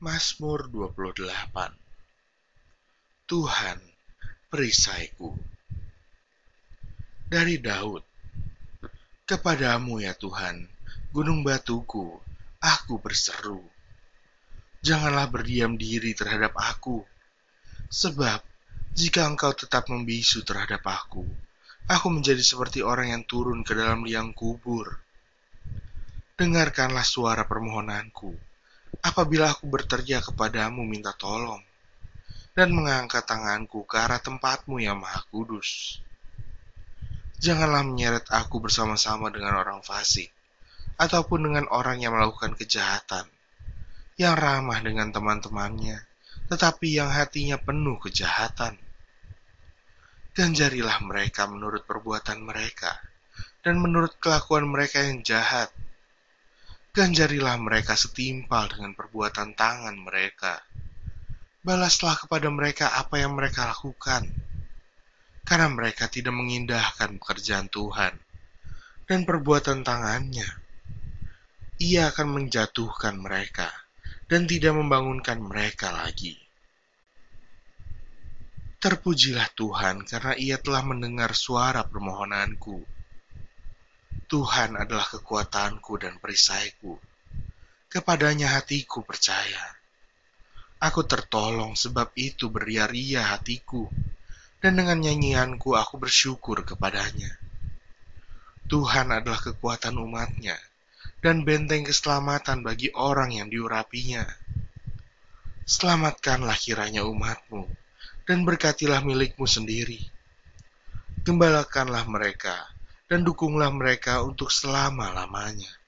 Mazmur 28 Tuhan, perisaiku Dari Daud Kepadamu ya Tuhan, gunung batuku, aku berseru. Janganlah berdiam diri terhadap aku, sebab jika engkau tetap membisu terhadap aku, aku menjadi seperti orang yang turun ke dalam liang kubur. Dengarkanlah suara permohonanku apabila aku berteriak kepadamu minta tolong dan mengangkat tanganku ke arah tempatmu yang maha kudus. Janganlah menyeret aku bersama-sama dengan orang fasik, ataupun dengan orang yang melakukan kejahatan, yang ramah dengan teman-temannya, tetapi yang hatinya penuh kejahatan. Ganjarilah mereka menurut perbuatan mereka, dan menurut kelakuan mereka yang jahat. Ganjarilah mereka setimpal dengan perbuatan tangan mereka. Balaslah kepada mereka apa yang mereka lakukan karena mereka tidak mengindahkan pekerjaan Tuhan dan perbuatan tangannya. Ia akan menjatuhkan mereka dan tidak membangunkan mereka lagi. Terpujilah Tuhan karena ia telah mendengar suara permohonanku. Tuhan adalah kekuatanku dan perisaiku. Kepadanya hatiku percaya. Aku tertolong sebab itu beria-ria hatiku dan dengan nyanyianku aku bersyukur kepadanya. Tuhan adalah kekuatan umatnya dan benteng keselamatan bagi orang yang diurapinya. Selamatkanlah kiranya umatmu dan berkatilah milikmu sendiri. Gembalakanlah mereka dan dukunglah mereka untuk selama-lamanya.